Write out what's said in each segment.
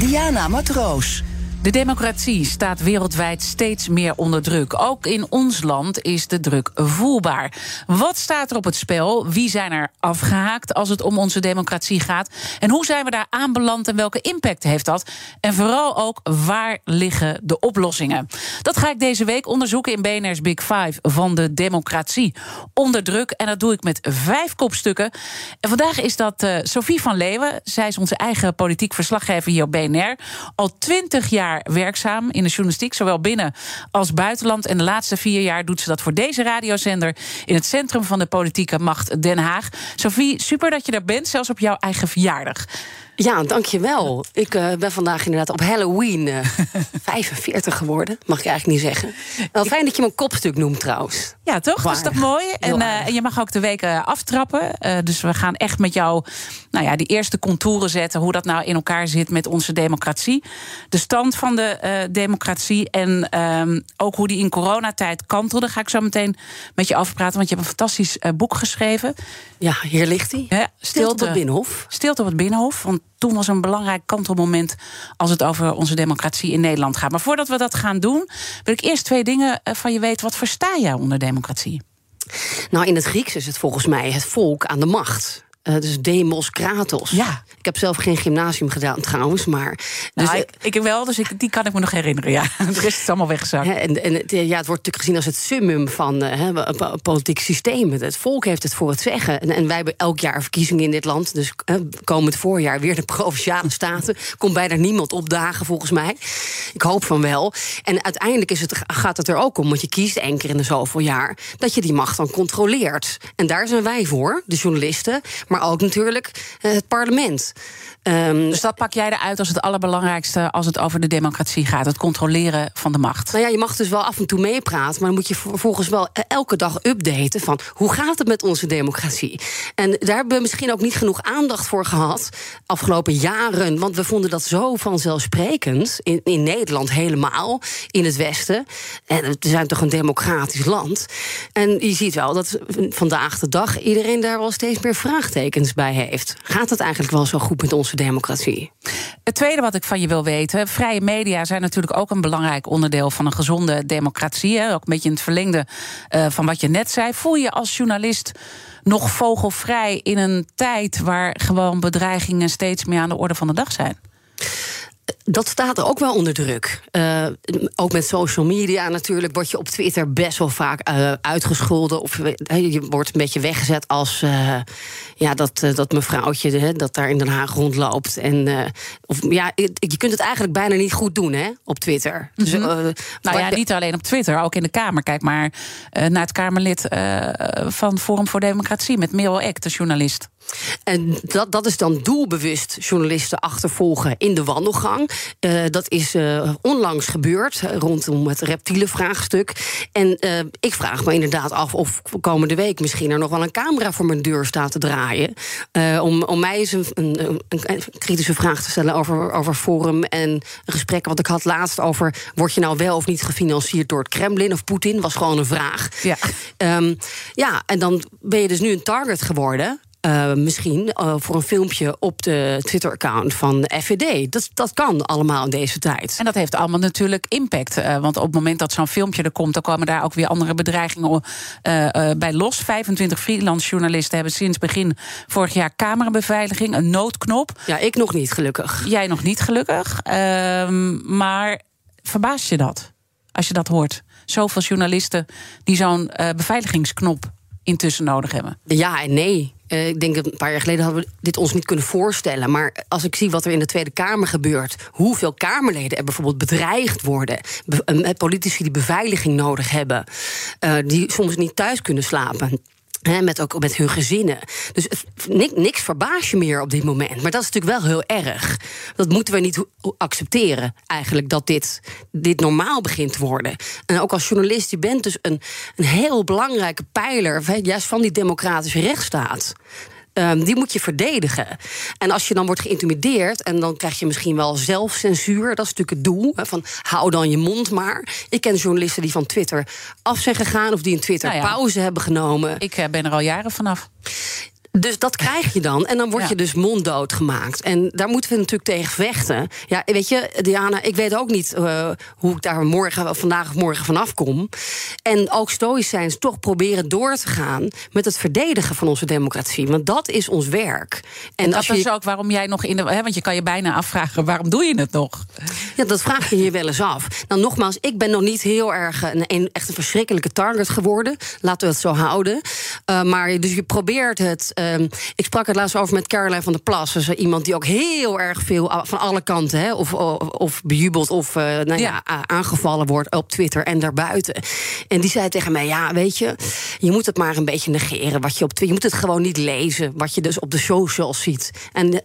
Diana Matroos. De democratie staat wereldwijd steeds meer onder druk. Ook in ons land is de druk voelbaar. Wat staat er op het spel? Wie zijn er afgehaakt als het om onze democratie gaat? En hoe zijn we daar aanbeland en welke impact heeft dat? En vooral ook, waar liggen de oplossingen? Dat ga ik deze week onderzoeken in BNR's Big Five van de democratie onder druk. En dat doe ik met vijf kopstukken. En vandaag is dat uh, Sophie van Leeuwen. Zij is onze eigen politiek verslaggever hier op BNR. Al twintig jaar werkzaam in de journalistiek, zowel binnen als buitenland. En de laatste vier jaar doet ze dat voor deze radiozender in het centrum van de politieke macht Den Haag. Sophie, super dat je daar bent, zelfs op jouw eigen verjaardag. Ja, dankjewel. Ik uh, ben vandaag inderdaad op Halloween uh, 45 geworden. Mag ik eigenlijk niet zeggen. Wel fijn dat je mijn kopstuk noemt trouwens. Ja, toch? Dat is toch mooi? En, uh, en, je mag ook de weken aftrappen. dus we gaan echt met jou nou ja, die eerste contouren zetten... hoe dat nou in elkaar zit met onze democratie. De stand van de democratie en ehm, ook hoe die in coronatijd kantelde... ga ik zo meteen met je afpraten, want je hebt een fantastisch boek geschreven. Ja, hier ligt hij. Ja, stilte, op het Binnenhof. Stilte op het Binnenhof, want toen was een belangrijk kantelmoment als het over onze democratie in Nederland gaat. Maar voordat we dat gaan doen, wil ik eerst twee dingen van je weten. Wat versta jij onder democratie? Nou, in het Grieks is het volgens mij het volk aan de macht. Uh, dus demos kratos. Ja. Ik heb zelf geen gymnasium gedaan trouwens, maar... Dus nou, ik, ik wel, dus ik, die kan ik me nog herinneren, ja. De rest is allemaal weggezakt. En, en het, ja, het wordt natuurlijk gezien als het summum van uh, politiek systeem. Het volk heeft het voor het zeggen. En, en wij hebben elk jaar verkiezingen in dit land. Dus uh, komend voorjaar weer de Provinciale Staten. Komt bijna niemand opdagen, volgens mij. Ik hoop van wel. En uiteindelijk is het, gaat het er ook om, want je kiest één keer in de zoveel jaar... dat je die macht dan controleert. En daar zijn wij voor, de journalisten... Maar maar ook natuurlijk het parlement. Um, dus dat pak jij eruit als het allerbelangrijkste als het over de democratie gaat: het controleren van de macht. Nou ja, je mag dus wel af en toe meepraten, maar dan moet je vervolgens wel elke dag updaten van hoe gaat het met onze democratie. En daar hebben we misschien ook niet genoeg aandacht voor gehad afgelopen jaren, want we vonden dat zo vanzelfsprekend in, in Nederland helemaal, in het Westen. En we zijn toch een democratisch land. En je ziet wel dat vandaag de dag iedereen daar wel steeds meer vraagtekens bij heeft. Gaat het eigenlijk wel zo goed met onze democratie. Het tweede wat ik van je wil weten: vrije media zijn natuurlijk ook een belangrijk onderdeel van een gezonde democratie. Hè? Ook een beetje in het verlengde uh, van wat je net zei. Voel je als journalist nog vogelvrij in een tijd waar gewoon bedreigingen steeds meer aan de orde van de dag zijn? Dat staat er ook wel onder druk. Uh, ook met social media natuurlijk word je op Twitter best wel vaak uh, uitgescholden. Of je wordt een beetje weggezet als uh, ja, dat, dat mevrouwtje dat daar in Den Haag rondloopt. En, of, ja, je kunt het eigenlijk bijna niet goed doen hè, op Twitter. Mm -hmm. dus, nou ja, niet alleen op Twitter, ook in de Kamer. Kijk maar naar het Kamerlid van Forum voor Democratie met Merel Eck, de journalist. En dat, dat is dan doelbewust journalisten achtervolgen in de wandelgang. Uh, dat is uh, onlangs gebeurd rondom het reptiele vraagstuk. En uh, ik vraag me inderdaad af of komende week misschien er nog wel een camera voor mijn deur staat te draaien. om, om mij eens een, een, een, kritische vraag te stellen over, over Forum en een gesprek wat ik had laatst over. Word je nou wel of niet gefinancierd door het Kremlin of Poetin? Was gewoon een vraag. Ja. Um, ja, en dan ben je dus nu een target geworden. Uh, misschien uh, voor een filmpje op de Twitter-account van de FVD. Dat, dat kan allemaal in deze tijd. En dat heeft allemaal natuurlijk impact. Uh, want op het moment dat zo'n filmpje er komt, dan komen daar ook weer andere bedreigingen bij los. 25 freelance journalisten hebben sinds begin vorig jaar camerabeveiliging, een noodknop. Ja, ik nog niet, gelukkig. Jij nog niet, gelukkig. Ehm, maar verbaast je dat als je dat hoort? Zoveel journalisten die zo'n beveiligingsknop intussen nodig hebben? Ja en nee. Uh, ik denk een paar jaar geleden hadden we dit ons niet kunnen voorstellen. Maar als ik zie wat er in de Tweede Kamer gebeurt, hoeveel Kamerleden er bijvoorbeeld bedreigd worden, be politici die beveiliging nodig hebben, uh, die soms niet thuis kunnen slapen. Met ook met hun gezinnen. Dus niks, verbaast je meer op dit moment. Maar dat is natuurlijk wel heel erg. Dat moeten we niet accepteren, eigenlijk, dat dit, dit normaal begint te worden. En ook als journalist, je bent dus een, een heel belangrijke pijler, juist van die democratische rechtsstaat. Ehm, die moet je verdedigen. En als je dan wordt geïntimideerd... en dan krijg je misschien wel zelfcensuur... dat is natuurlijk het doel, hè, van hou dan je mond maar. Ik ken journalisten die van Twitter af zijn gegaan... of die een Twitter Nou ja. pauze hebben genomen. Ik eh, ben er al jaren vanaf. Dus dat krijg je dan. En dan word Ja. je dus monddood gemaakt. En daar moeten we natuurlijk tegen vechten. Ja, weet je, Diana, ik weet ook niet eh, hoe ik daar morgen, vandaag of morgen vanaf kom. En ook stoïcijns toch proberen door te gaan met het verdedigen van onze democratie. Want dat is ons werk. En dat als je- is ook waarom jij nog in de. Hè, want je kan je bijna afvragen: waarom doe je het nog? Ja, dat vraag je je wel eens af. Nou, nogmaals, ik ben nog niet heel erg een, een- echt een verschrikkelijke target geworden. Laten we het zo houden. Uh, maar dus je probeert het. Um, ik sprak het laatst over met Caroline van der Plas. Dus iemand die ook heel erg veel van alle kanten, hè, of, of, of bejubeld of uh, nou ja. ja. aangevallen wordt op Twitter en daarbuiten. En die zei tegen mij: Ja, weet je, je moet het maar een beetje negeren. Wat je, op Twitter, je moet het gewoon niet lezen. Wat je dus op de socials ziet. En de,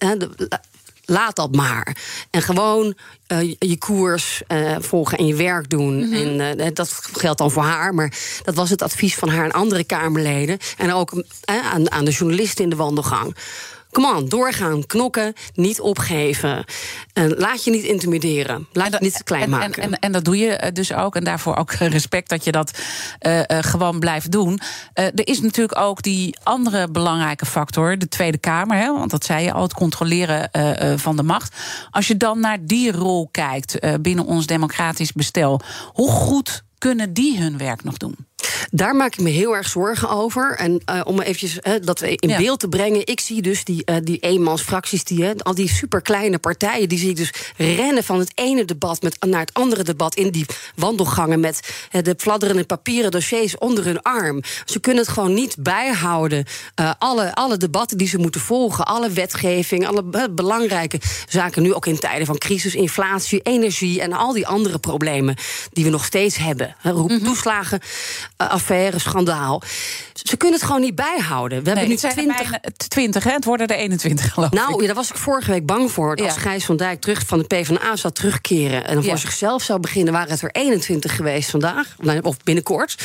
laat dat maar. En gewoon uh, je koers uh, volgen en je werk doen. Mm -hmm. En uh, dat geldt dan voor haar. Maar dat was het advies van haar en andere Kamerleden. En ook aan, aan de journalisten in de wandelgang. Kom on, doorgaan, knokken, niet opgeven. En laat je niet intimideren. Laat je niet te klein en, maken. En, en, en, dat doe je dus ook. En daarvoor ook respect dat je dat uh, uh, gewoon blijft doen. Uh, er is natuurlijk ook die andere belangrijke factor, de Tweede Kamer. Hè, want dat zei je al, het controleren van de macht. Als je dan naar die rol kijkt binnen ons democratisch bestel, hoe goed kunnen die hun werk nog doen? Daar maak ik me heel erg zorgen over. En uh, om eventjes uh, dat in ja. beeld te brengen. Ik zie dus die, uh, die eenmansfracties, die, al die superkleine partijen... die zie ik dus rennen van het ene debat met, naar het andere debat... in die wandelgangen met de fladderende papieren dossiers onder hun arm. Ze kunnen het gewoon niet bijhouden. Uh, alle, alle debatten die ze moeten volgen, alle wetgeving... alle belangrijke zaken, nu ook in tijden van crisis, inflatie, energie... en al die andere problemen die we nog steeds hebben. Roep, -hmm. toeslagen affaire, schandaal. Ze kunnen het gewoon niet bijhouden. We nee, hebben nu het 20. 20, hè? Het worden er 21, geloof nou, ik. ja, daar was ik vorige week bang voor. Als ja. Gijs van Dijk terug van de PvdA zou terugkeren... en dan voor ja. zichzelf zou beginnen, waren het er 21 geweest vandaag. Of binnenkort.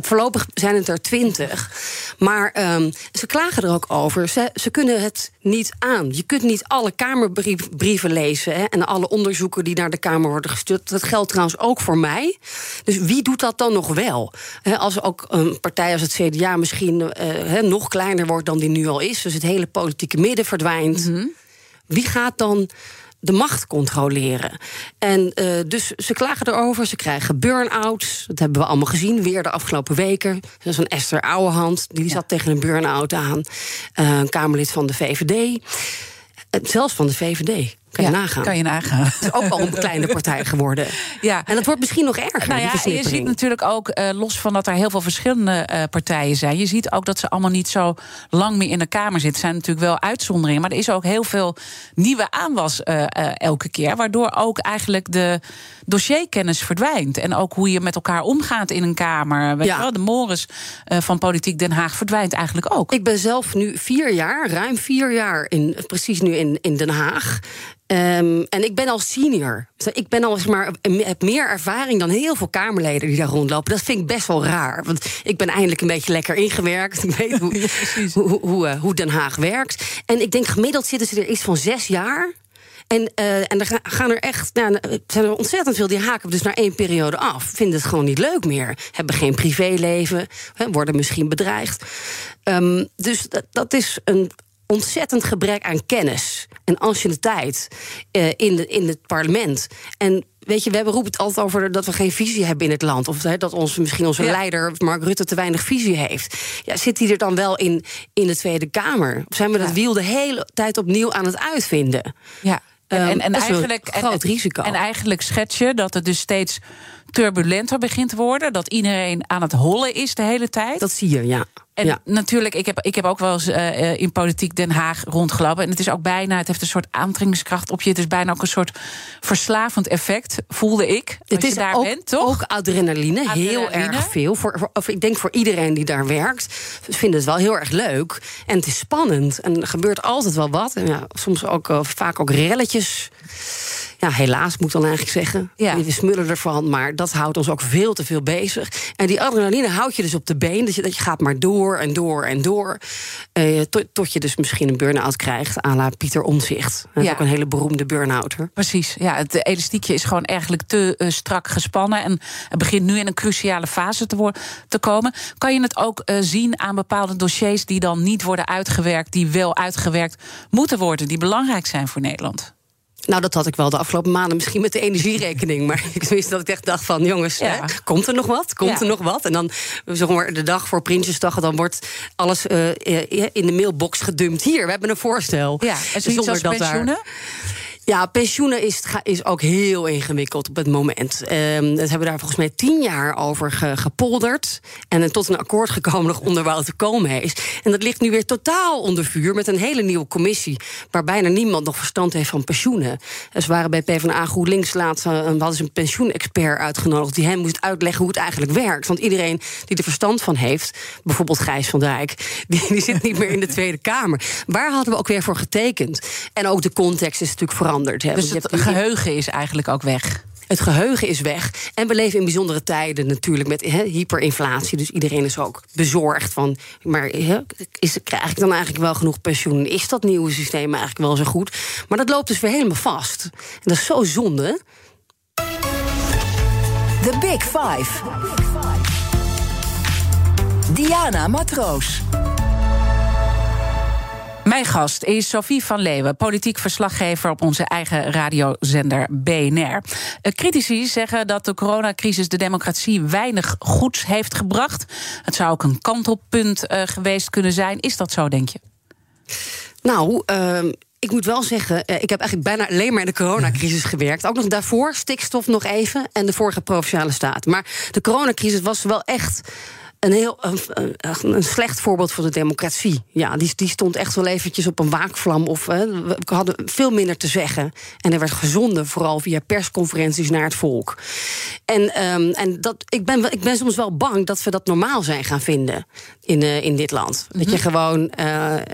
Voorlopig zijn het er 20. Maar um, ze klagen er ook over. Ze, ze kunnen het niet aan. Je kunt niet alle Kamerbrieven lezen... Hè, en alle onderzoeken die naar de Kamer worden gestuurd. Dat geldt trouwens ook voor mij. Dus wie doet dat dan nog wel? He, als ook een partij als het CDA misschien uh, he, nog kleiner wordt dan die nu al is, dus het hele politieke midden verdwijnt, mm -hmm. wie gaat dan de macht controleren? En uh, dus ze klagen erover, ze krijgen burn-outs. Dat hebben we allemaal gezien, weer de afgelopen weken. Dat is een Esther Ouwehand, die ja. zat tegen een burn-out aan. Uh, een Kamerlid van de VVD. Zelfs van de VVD. Kan je ja, nagaan. Kan je nagaan. Het is ook al een kleine partij geworden. Ja. En dat wordt misschien nog erger. Nou ja, je ziet natuurlijk ook, uh, los van dat er heel veel verschillende uh, partijen zijn... je ziet ook dat ze allemaal niet zo lang meer in de Kamer zitten. Er zijn natuurlijk wel uitzonderingen, maar er is ook heel veel nieuwe aanwas uh, elke keer... waardoor ook eigenlijk de dossierkennis verdwijnt. En ook hoe je met elkaar omgaat in een Kamer. Weet ja. je wel, de mores van Politiek Den Haag verdwijnt eigenlijk ook. Ik ben zelf nu vier jaar, ruim vier jaar, in, precies nu in, in Den Haag... Um, en ik ben al senior. Ik ben al zeg maar, heb meer ervaring dan heel veel Kamerleden die daar rondlopen. Dat vind ik best wel raar. Want ik ben eindelijk een beetje lekker ingewerkt. Ik weet hoe, ja, hoe, hoe, hoe, Den Haag werkt. En ik denk gemiddeld zitten ze er iets van zes jaar. En, uh, en er gaan er echt, nou, er zijn er ontzettend veel die haken dus naar één periode af. Vinden het gewoon niet leuk meer. Hebben geen privéleven, hè, worden misschien bedreigd. Um, dus dat, dat is een ontzettend gebrek aan kennis en anciëniteit uh, in, de, in het parlement. En weet je, we hebben roepen het altijd over dat we geen visie hebben in het land. Of dat ons, misschien onze ja. leider Mark Rutte te weinig visie heeft. Ja, zit hij er dan wel in, in de Tweede Kamer? Of zijn we dat ja. wiel de hele tijd opnieuw aan het uitvinden? Ja. En, en, en dat eigenlijk, een groot en, risico. En eigenlijk schets je dat het dus steeds turbulenter begint te worden. Dat iedereen aan het hollen is de hele tijd. Dat zie je, ja. En ja. natuurlijk, ik heb, ik heb ook wel eens uh, in politiek Den Haag rondgelopen. En het is ook bijna, het heeft een soort aantrekkingskracht op je. Het is bijna ook een soort verslavend effect, voelde ik. Het is daar ook, bent, toch? ook adrenaline, adrenaline, heel erg veel. Voor, voor, of ik denk voor iedereen die daar werkt, vindt het wel heel erg leuk. En het is spannend. En er gebeurt altijd wel wat. En ja, soms ook uh, vaak ook relletjes ja, helaas moet ik dan eigenlijk zeggen. Ja. We smullen ervan, maar dat houdt ons ook veel te veel bezig. En die adrenaline houdt je dus op de been. Dat je, dat je gaat maar door en door en door. Eh, tot, tot je dus misschien een burn-out krijgt, à la Pieter Omzicht. Dat is Ja. ook een hele beroemde burn-outer. Precies, ja, het elastiekje is gewoon eigenlijk te eh, strak gespannen. En het begint nu in een cruciale fase te, worden, te komen. Kan je het ook eh, zien aan bepaalde dossiers die dan niet worden uitgewerkt, die wel uitgewerkt moeten worden, die belangrijk zijn voor Nederland? Nou, dat had ik wel de afgelopen maanden misschien met de energierekening. Maar ik wist dat ik echt dacht van, jongens, Ja. hè, komt er nog wat? Komt Ja. er nog wat? En dan, zeg maar, de dag voor Prinsjesdag... dan wordt alles eh, in de mailbox gedumpt. Hier, we hebben een voorstel. Ja, en zoiets als daar-? Ja, pensioenen is, is ook heel ingewikkeld op het moment. Ehm dat hebben we daar volgens mij tien jaar over ge- gepolderd. En tot een akkoord gekomen nog onder Wouter Koolmees. En dat ligt nu weer totaal onder vuur met een hele nieuwe commissie... waar bijna niemand nog verstand heeft van pensioenen. Dus we waren bij PvdA GroenLinks laatst... eh, we hadden ze een pensioenexpert uitgenodigd... die hem moest uitleggen hoe het eigenlijk werkt. Want iedereen die er verstand van heeft... bijvoorbeeld Gijs van Dijk... die, die zit niet meer in de Tweede Kamer. Waar hadden we ook weer voor getekend? En ook de context is natuurlijk veranderd. Hè? Dus het hebt- geheugen is eigenlijk ook weg. het geheugen is weg. En we leven in bijzondere tijden natuurlijk met hè, hyperinflatie. Dus iedereen is ook bezorgd van... maar hè, is, krijg ik dan eigenlijk wel genoeg pensioen? Is dat nieuwe systeem eigenlijk wel zo goed? Maar dat loopt dus weer helemaal vast. En dat is zo zonde. The Big Five. Diana Matroos. Mijn gast is Sophie van Leeuwen, politiek verslaggever op onze eigen radiozender BNR. Eh, Critici zeggen dat de coronacrisis de democratie weinig goeds heeft gebracht. Het zou ook een kantelpunt eh, geweest kunnen zijn. Is dat zo, denk je? Nou, ehm, ik moet wel zeggen, eh, ik heb eigenlijk bijna alleen maar in de coronacrisis gewerkt. Ook nog daarvoor, stikstof nog even, en de vorige provinciale staat. Maar de coronacrisis was wel echt een heel een, een- slecht voorbeeld voor de democratie. Ja, die, die stond echt wel eventjes op een waakvlam. Of hè, we hadden veel minder te zeggen. En er werd gezonden, vooral via persconferenties naar het volk. En, ehm, en dat, ik, ben, ik ben soms wel bang dat we dat normaal zijn gaan vinden in, eh, in dit land. Dat je gewoon eh, eh,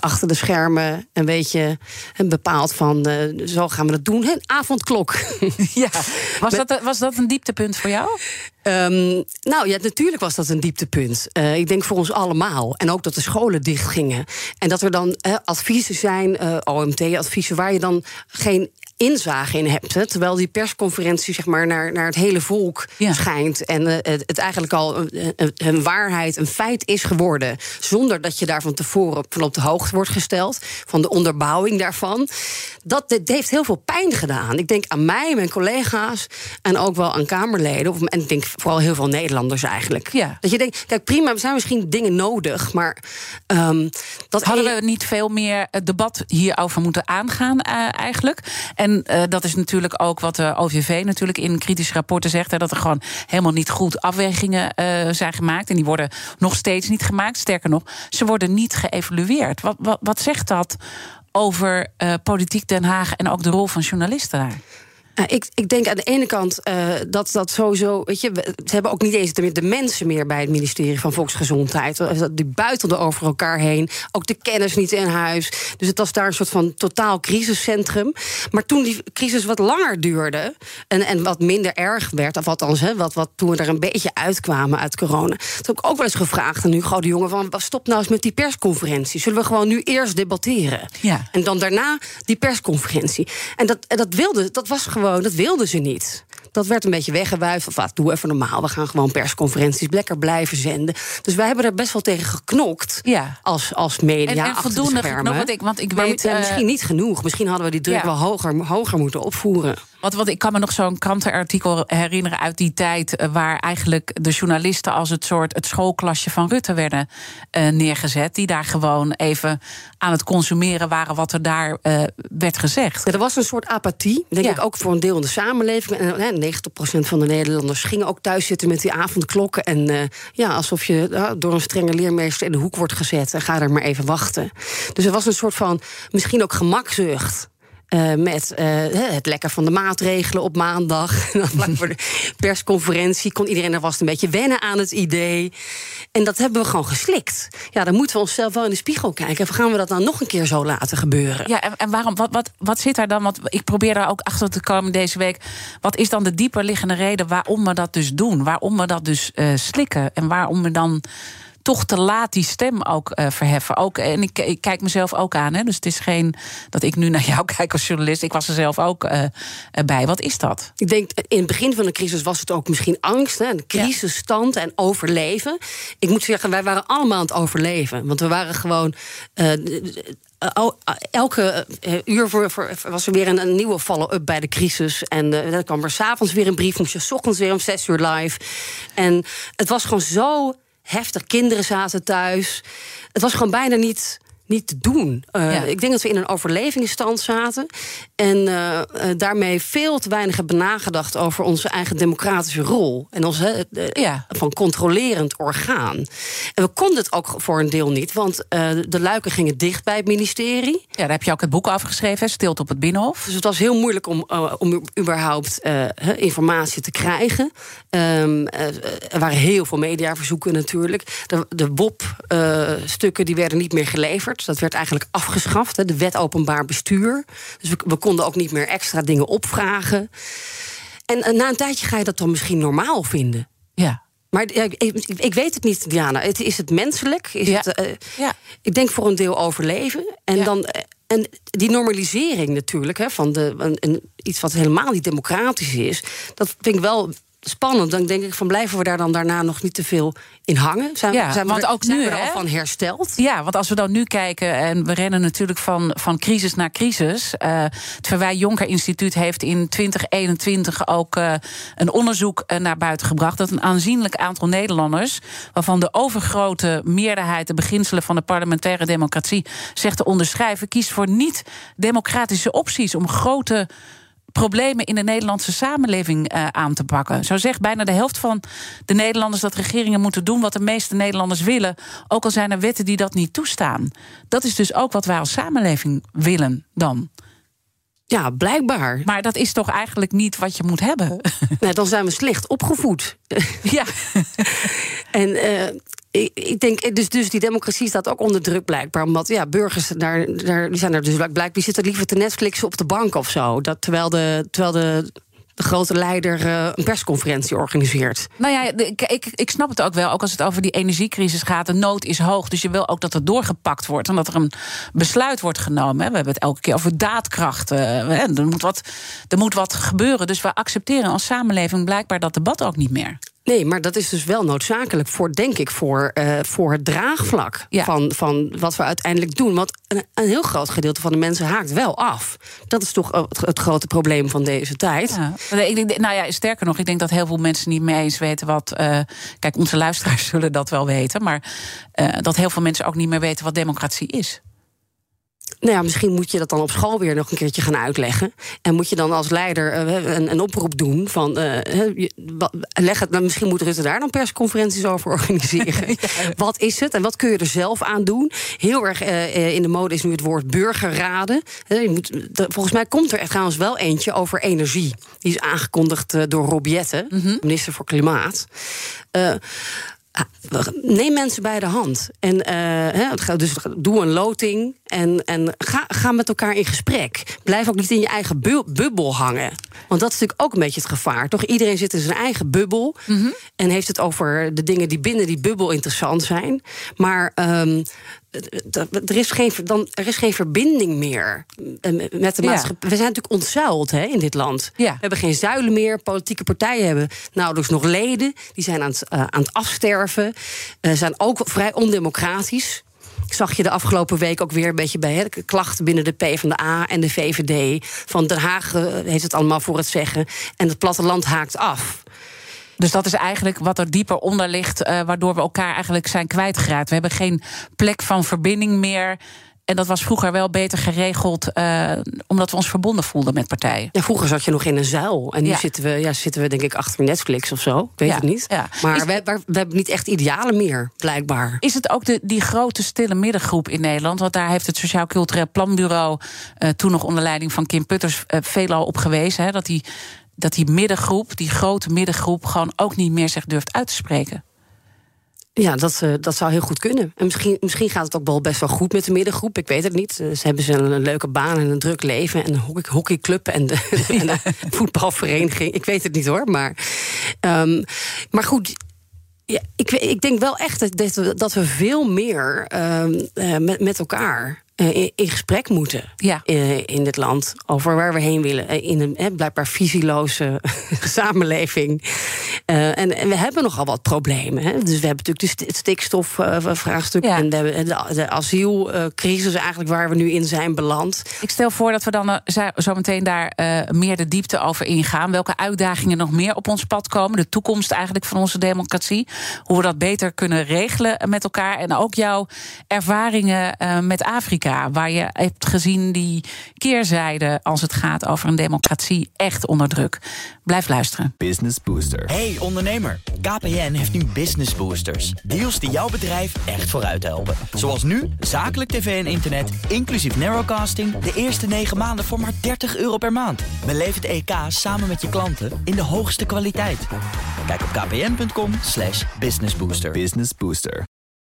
achter de schermen een beetje bepaalt van zo gaan we dat doen. Een avondklok. Ja. Was, dat, was dat een dieptepunt voor jou? Ehm, nou ja, natuurlijk was dat een dieptepunt. Eh, ik denk voor ons allemaal. En ook dat de scholen dichtgingen. En dat er dan eh, adviezen zijn, eh, OMT-adviezen, waar je dan geen inzage in hebt. Terwijl die persconferentie zeg maar, naar, naar het hele volk Ja. schijnt. En eh, het, het eigenlijk al een, een- een waarheid, een feit is geworden. Zonder dat je daar van tevoren op- van op de hoogte wordt gesteld. Van de onderbouwing daarvan. Dat, dit heeft heel veel pijn gedaan. Ik denk aan mij, mijn collega's. En ook wel aan Kamerleden. Of, en ik denk vooral heel veel Nederlanders eigenlijk. Ja. Dat je denkt, kijk prima, er zijn misschien dingen nodig. Maar ehm, dat Hadden we niet veel meer het debat hierover moeten aangaan eh, eigenlijk? En eh, dat is natuurlijk ook wat de OVV natuurlijk in kritische rapporten zegt... Hè, dat er gewoon helemaal niet goed afwegingen eh, zijn gemaakt. En die worden nog steeds niet gemaakt. Sterker nog, ze worden niet geëvalueerd. Wat, wat, wat zegt dat over eh, politiek Den Haag... en ook de rol van journalisten daar? Uh, ik, ik denk aan de ene kant uh, dat dat sowieso. Weet je, we, ze hebben ook niet eens de, de, mensen meer bij het ministerie van Volksgezondheid. Die buitelden over elkaar heen. Ook de kennis niet in huis. Dus het was daar een soort van totaal crisiscentrum. Maar toen die crisis wat langer duurde. en, en wat minder erg werd, of althans, hè, wat, wat, toen we er een beetje uitkwamen uit corona. Toen heb ik ook wel eens gevraagd aan Hugo de Jonge: van, stop nou eens met die persconferentie. Zullen we gewoon nu eerst debatteren? Ja. En dan daarna die persconferentie. En dat, en dat wilde, dat was gewoon gewoon, dat wilden ze niet. Dat werd een beetje weggewuifd. Of wat, doe even normaal. We gaan gewoon persconferenties lekker blijven zenden. Dus wij hebben er best wel tegen geknokt. Ja. Als, als media. En, en voldoende geknokt. Want ik, want ik maar weet. uh, misschien niet genoeg. Misschien hadden we die druk ja. wel hoger, hoger moeten opvoeren. Want, want ik kan me nog zo'n krantenartikel herinneren uit die tijd. Uh, waar eigenlijk de journalisten als het soort het schoolklasje van Rutte werden uh, neergezet. Die daar gewoon even aan het consumeren waren wat er daar uh, werd gezegd. Ja, er was een soort apathie, denk ik ook voor een deel in de samenleving. En, en 90% van de Nederlanders gingen ook thuis zitten met die avondklokken. En uh, ja, alsof je uh, door een strenge leermeester in de hoek wordt gezet. En ga er maar even wachten. Dus er was een soort van misschien ook gemakzucht. Uh, met uh, het lekker van de maatregelen op maandag. Vlak voor de persconferentie kon iedereen er vast een beetje wennen aan het idee. En dat hebben we gewoon geslikt. Ja, dan moeten we onszelf wel in de spiegel kijken. Of gaan we dat dan nog een keer zo laten gebeuren? Ja, en, en waarom, wat, wat, wat zit daar dan? Want ik probeer daar ook achter te komen deze week. Wat is dan de dieper liggende reden waarom we dat dus doen? Waarom we dat dus uh, slikken? En waarom we dan toch te laat die stem ook uh, verheffen. Ook, en ik, ik, kijk mezelf ook aan. Hè, dus het is geen dat ik nu naar jou kijk als journalist. Ik was er zelf ook uh, bij. Wat is dat? Ik denk, in het begin van de crisis was het ook misschien angst. Hè, een crisisstand en overleven. Ik moet zeggen, wij waren allemaal aan het overleven. Want we waren gewoon... Uh, elke uur voor, voor, was er weer een, een nieuwe follow-up bij de crisis. En uh, dan kwam er s'avonds weer een brief, moest je s ochtends weer om zes uur live. En het was gewoon zo heftig. Kinderen zaten thuis. Het was gewoon bijna niet niet te doen. Uh, ja. Ik denk dat we in een overlevingsstand zaten. En uh, daarmee veel te weinig hebben nagedacht over onze eigen democratische rol. En ons ja. van controlerend orgaan. En we konden het ook voor een deel niet, want de luiken gingen dicht bij het ministerie. Ja, daar heb je ook het boek afgeschreven, Stilte op het Binnenhof. Dus het was heel moeilijk om, om überhaupt informatie te krijgen. Um, er waren heel veel mediaverzoeken natuurlijk. De, de WOP-stukken die werden niet meer geleverd. Dat werd eigenlijk afgeschaft, de wet openbaar bestuur. Dus we, we konden ook niet meer extra dingen opvragen. En, en na een tijdje ga je dat dan misschien normaal vinden. Ja. Maar ik, ik, weet het niet, Diana. Het, is het menselijk? Is ja. Het, uh, ja. Ik denk voor een deel overleven. En, Ja. dan, en die normalisering natuurlijk, hè, van de, een, een- iets wat helemaal niet democratisch is, dat vind ik wel spannend. Dan denk ik van blijven we daar dan daarna nog niet te veel in hangen? Zijn, Ja, zijn we want er, ook zijn nu, we er al van hersteld? Ja, want als we dan nu kijken, en we rennen natuurlijk van, van crisis naar crisis. eh, het Verwij Jonker Instituut heeft in 2021 ook eh, een onderzoek eh, naar buiten gebracht. dat een aanzienlijk aantal Nederlanders, waarvan de overgrote meerderheid de beginselen van de parlementaire democratie zegt te onderschrijven, kiest voor niet-democratische opties om grote problemen in de Nederlandse samenleving eh, aan te pakken. Zo zegt bijna de helft van de Nederlanders dat regeringen moeten doen wat de meeste Nederlanders willen, ook al zijn er wetten die dat niet toestaan. Dat is dus ook wat wij als samenleving willen dan. Ja, blijkbaar. Maar dat is toch eigenlijk niet wat je moet hebben. Nee, dan zijn we slecht opgevoed. ja. En eh, ik, ik denk, dus, dus die democratie staat ook onder druk blijkbaar. Omdat ja, burgers daar, daar, die zijn er dus blijkbaar, zitten liever te Netflixen op de bank of zo. Dat, terwijl de, terwijl de, grote leider eh, een persconferentie organiseert. Nou ja, ik, ik, snap het ook wel. Ook als het over die energiecrisis gaat. De nood is hoog. Dus je wil ook dat het doorgepakt wordt. En dat er een besluit wordt genomen. We hebben het elke keer over daadkracht. eh. Er moet wat, er moet wat gebeuren. Dus we accepteren als samenleving blijkbaar dat debat ook niet meer. Nee, maar dat is dus wel noodzakelijk voor, denk ik, voor, eh, voor het draagvlak Ja. van, van wat we uiteindelijk doen. Want een, een heel groot gedeelte van de mensen haakt wel af. Dat is toch het, het grote probleem van deze tijd. Ja. Ik denk, nou ja, sterker nog, ik denk dat heel veel mensen niet mee eens weten wat. eh, kijk, onze luisteraars zullen dat wel weten. Maar eh, dat heel veel mensen ook niet meer weten wat democratie is. Nou ja, misschien moet je dat dan op school weer nog een keertje gaan uitleggen. En moet je dan als leider eh, een, een oproep doen van. eh, leg het, nou, misschien moet Rutte daar dan persconferenties over organiseren. Wat is het en wat kun je er zelf aan doen? Heel erg eh, in de mode is nu het woord burgerraden. Je moet, volgens mij komt er trouwens wel eentje over energie. Die is aangekondigd door Rob Jetten, minister voor Klimaat. Ah, Neem mensen bij de hand. En gaat- dus doe een loting en, en ga, ga met elkaar in gesprek. Blijf ook niet in je eigen bu- bubbel hangen. Want dat is natuurlijk ook een beetje het gevaar. Toch? Iedereen zit in zijn eigen bubbel en heeft het over de dingen die binnen die bubbel interessant zijn. Maar ehm, er is, geen, dan, er is geen verbinding meer eh, met de Ja. maatschappij. We zijn natuurlijk ontzuild hè, in dit land. Ja. We hebben geen zuilen meer. Politieke partijen hebben nauwelijks nog leden. Die zijn aan het, eh, aan het afsterven. Eh, zijn ook vrij ondemocratisch. Zag je de afgelopen week ook weer een beetje bij hè, klachten binnen de PvdA en de VVD. Van Den Haag eh, heeft het allemaal voor het zeggen. En het platteland haakt af. Dus dat is eigenlijk wat er dieper onder ligt, eh, waardoor we elkaar eigenlijk zijn kwijtgeraakt. We hebben geen plek van verbinding meer. En dat was vroeger wel beter geregeld, uh, omdat we ons verbonden voelden met partijen. Ja, vroeger zat je nog in een zuil. En nu Ja. zitten, we, ja, zitten we denk ik achter Netflix of zo. Ik weet Ja, het niet. ja. Maar Is- we, we, we hebben niet echt idealen meer, blijkbaar. Is het ook de, die grote stille middengroep in Nederland? Want daar heeft het Sociaal Cultureel Planbureau, eh, toen nog onder leiding van Kim Putters, eh, veelal op gewezen. Hè, dat, die, dat die middengroep, die grote middengroep, gewoon ook niet meer zich durft uit te spreken. Ja, dat, eh, dat zou heel goed kunnen. En misschien, misschien gaat het ook wel best wel goed met de middengroep. Ik weet het niet. Eh, Ze hebben ze een, leuke baan en een druk leven. En een hockey, hockeyclub en de, en de voetbalvereniging. Ik weet het niet hoor. Maar, ehm, maar goed. Ja, ik, ik denk wel echt dat, dat we, veel meer ehm, eh, met, met elkaar in, in gesprek moeten. Ja. eh, in dit land. Over waar we heen willen. Eh, In een eh, blijkbaar visieloze samenleving. Eh, en, en we hebben nogal wat problemen. Hè? Dus we hebben natuurlijk het stikstofvraagstuk. Ja. En we hebben de, de asielcrisis eigenlijk waar we nu in zijn beland. Ik stel voor dat we dan eh, zo- meteen daar eh, meer de diepte over ingaan. Welke uitdagingen nog meer op ons pad komen. De toekomst eigenlijk van onze democratie. Hoe we dat beter kunnen regelen eh, met elkaar. En ook jouw ervaringen eh, met Afrika. Waar je hebt gezien die keerzijde als het gaat over een democratie echt onder druk. Blijf luisteren. Business Booster. Hey ondernemer, KPN heeft nu Business Boosters. Deals die jouw bedrijf echt vooruit helpen. Zoals nu, zakelijk tv en internet, inclusief narrowcasting... de eerste 9 maanden voor maar 30 euro per maand. Beleef het EK samen met je klanten in de hoogste kwaliteit. Kijk op kpn.com slash businessbooster. Business Booster.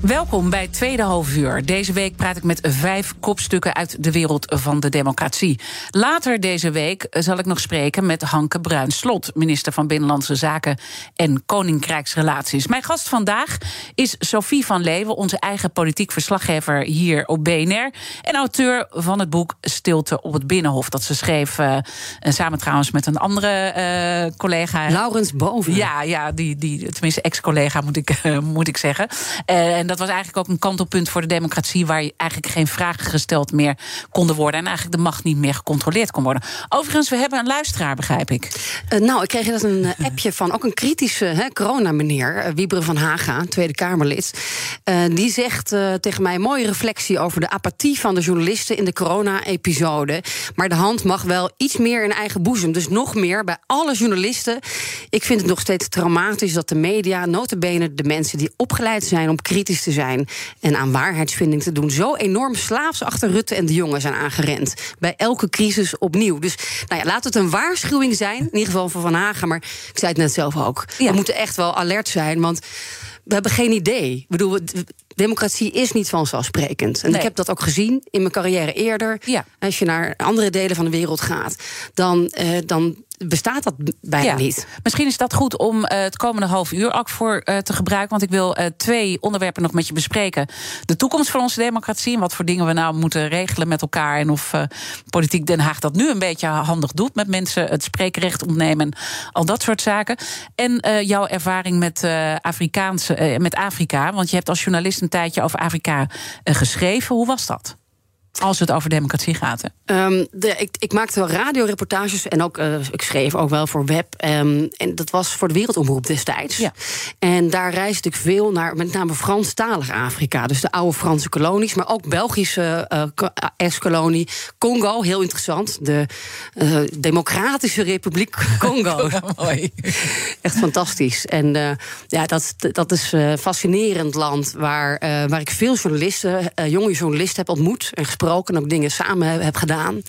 Welkom bij tweede halfuur. Deze week praat ik met vijf kopstukken uit de wereld van de democratie. Later deze week zal ik nog spreken met Hanke Bruins-Slot, minister van Binnenlandse Zaken en Koninkrijksrelaties. Mijn gast vandaag is Sophie van Leeuwen, onze eigen politiek verslaggever hier op BNR. En auteur van het boek Stilte op het Binnenhof. Dat ze schreef eh, samen trouwens met een andere eh, collega. Laurens Boven. Ja, ja die, die, tenminste ex-collega moet ik, eh, moet ik zeggen. En dat was eigenlijk ook een kantelpunt voor de democratie... waar je eigenlijk geen vragen gesteld meer konden worden... en eigenlijk de macht niet meer gecontroleerd kon worden. Overigens, we hebben een luisteraar, begrijp ik. Eh, nou, ik kreeg net een eh, appje van ook een kritische hè, corona-meneer, eh, Wieberen van Haga, Tweede Kamerlid. Die zegt tegen mij: mooie reflectie over de apathie van de journalisten in de corona-episode. Maar de hand mag wel iets meer in eigen boezem. Dus nog meer bij alle journalisten. Ik vind het nog steeds traumatisch dat de media, notabene de mensen die opgeleid zijn om kritisch te zijn en aan waarheidsvinding te doen, zo enorm slaafs achter Rutte en de jongen zijn aangerend. Bij elke crisis opnieuw. Dus nou ja, laat het een waarschuwing zijn, in ieder geval voor Van Hagen. Maar ik zei het net zelf ook. Ja. We moeten echt wel alert zijn, want we hebben geen idee. Ik bedoel, democratie is niet vanzelfsprekend. En Nee. ik heb dat ook gezien in mijn carrière eerder. Ja. Als je naar andere delen van de wereld gaat, dan, eh, dan bestaat dat bijna niet. Misschien is dat goed om eh, het komende half uur ook voor eh, te gebruiken. Want ik wil eh, twee onderwerpen nog met je bespreken. De toekomst van onze democratie. En wat voor dingen we nou moeten regelen met elkaar. En of Politiek Den Haag dat nu een beetje handig doet. Met mensen het spreekrecht ontnemen. En al dat soort zaken. En jouw ervaring met, Afrikaanse, met Afrika. Want je hebt als journalist een tijdje over Afrika geschreven. Hoe was dat? Als het over democratie gaat. Hè? Ehm, de, ik, ik maakte wel radioreportages en ook, eh, ik schreef ook wel voor web. Ehm, en dat was voor de Wereldomroep destijds. Ja. En daar reisde ik veel naar met name Franstalig Afrika. Dus de oude Franse kolonies, maar ook Belgische eh, ko- eh, ex-kolonie. Congo, heel interessant. De eh, Democratische Republiek Congo. Mooi. Echt fantastisch. En eh, ja, dat, dat is een fascinerend land waar, eh, waar ik veel journalisten, eh, jonge journalisten heb ontmoet en gesproken en ook dingen samen heb, gedaan.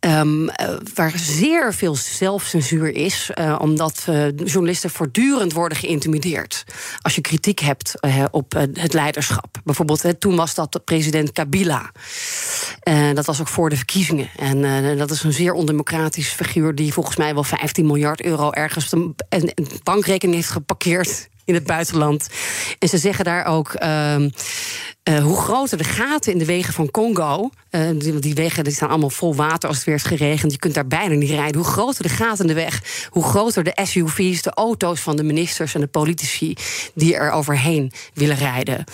ehm, eh, waar zeer veel zelfcensuur is, eh, omdat eh, journalisten voortdurend worden geïntimideerd. Als je kritiek hebt op het leiderschap. Bijvoorbeeld, toen was dat de president Kabila. Dat was ook voor de verkiezingen. En dat is een zeer ondemocratisch figuur die volgens mij wel 15 miljard euro ergens een bankrekening heeft geparkeerd in het buitenland. En ze zeggen daar ook. ehm, eh, hoe groter de gaten in de wegen van Congo. eh, die, die wegen die staan allemaal vol water als het weer is geregend. Je kunt daar bijna niet rijden. Hoe groter de gaten in de weg, hoe groter de SUV's, de auto's van de ministers en de politici die er overheen willen rijden.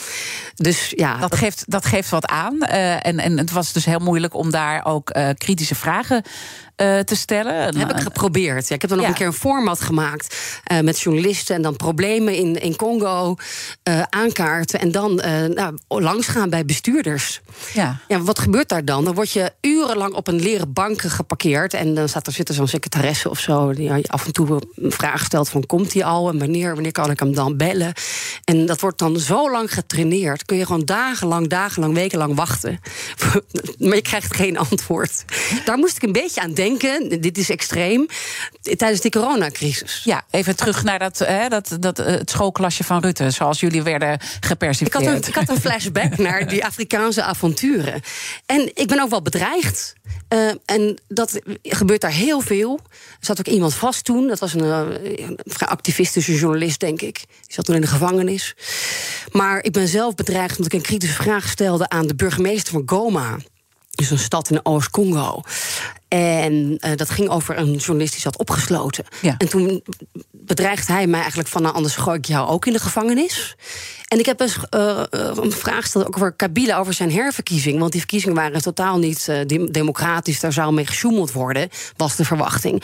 Dus ja, Dat geeft, dat geeft wat aan. Eh, en, en het was dus heel moeilijk om daar ook kritische vragen eh, te stellen. Dat heb ik geprobeerd. Ja, ik heb dan nog Ja. een keer een format gemaakt eh, met journalisten en dan problemen in, in Congo eh, aankaarten en dan nou, langsgaan bij bestuurders. Ja. Ja, wat gebeurt daar dan? Dan word je urenlang op een leren bank geparkeerd en dan staat er zit er zo'n secretaresse of zo die af en toe een vraag stelt van komt hij al en wanneer, wanneer kan ik hem dan bellen? En dat wordt dan zo lang getraineerd, kun je gewoon dagenlang, dagenlang, wekenlang wachten, maar je krijgt geen antwoord. Daar moest ik een beetje aan denken. Dit is extreem tijdens die coronacrisis. Ja, even terug naar dat, hè, dat, dat, eh, het schoolklasje van Rutte, zoals jullie werden Ik had, een, ik had een flashback naar die Afrikaanse avonturen. En ik ben ook wel bedreigd. Eh, en dat gebeurt daar heel veel. Er zat ook iemand vast toen. Dat was een, eh, een vrij activistische journalist, denk ik. Die zat toen in de gevangenis. Maar ik ben zelf bedreigd omdat ik een kritische vraag stelde aan de burgemeester van Goma. Dus een stad in Oost-Congo. En eh, dat ging over een journalist die zat opgesloten. Ja. En toen bedreigde hij mij eigenlijk van... nou, anders gooi ik jou ook in de gevangenis. En ik heb dus eh, eh, een vraag gesteld ook over Kabila... over zijn herverkiezing. Want die verkiezingen waren totaal niet dem- democratisch. Daar zou mee gesjoemeld worden, was de verwachting.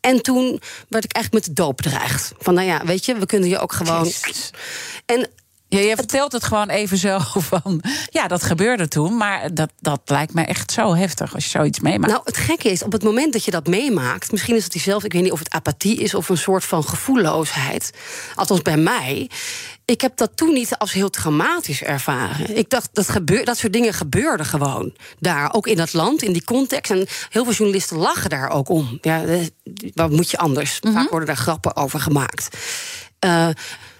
En toen werd ik eigenlijk met de doop bedreigd. Van, nou ja, weet je, we kunnen je ook gewoon... En Ja, je vertelt het gewoon even zo van. Ja, dat gebeurde toen. Maar dat, dat lijkt mij echt zo heftig als je zoiets meemaakt. Nou, het gekke is, op het moment dat je dat meemaakt... misschien is het diezelfde, ik weet niet of het apathie is... of een soort van gevoelloosheid. Althans bij mij. Ik heb dat toen niet als heel traumatisch ervaren. Ik dacht, dat, gebeur, dat soort dingen gebeurden gewoon daar. Ook in dat land, in die context. En heel veel journalisten lachen daar ook om. Ja, eh, wat moet je anders? Vaak worden daar grappen over gemaakt. Eh,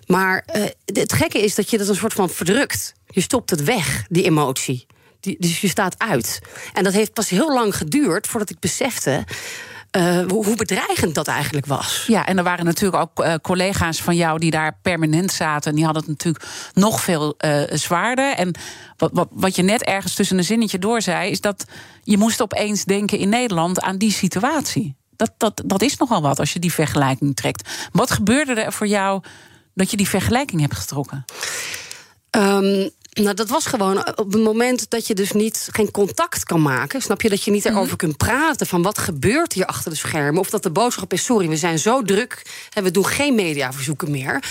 maar eh, het gekke is dat je dat een soort van verdrukt. Je stopt het weg, die emotie. Die, dus je staat uit. En dat heeft pas heel lang geduurd voordat ik besefte. eh, hoe, bedreigend dat eigenlijk was. Ja, en er waren natuurlijk ook eh, collega's van jou die daar permanent zaten. En die hadden het natuurlijk nog veel zwaarder. En wat, wat, wat je net ergens tussen een zinnetje door zei, is dat je moest opeens denken in Nederland aan die situatie. Dat, dat, dat is nogal wat als je die vergelijking trekt. Wat gebeurde er voor jou dat je die vergelijking hebt getrokken? Ehm, nou, dat was gewoon op het moment dat je dus niet, geen contact kan maken. Snap je? Dat je niet erover kunt praten van wat gebeurt hier achter de schermen. Of dat de boodschap is: sorry, we zijn zo druk en we doen geen mediaverzoeken meer.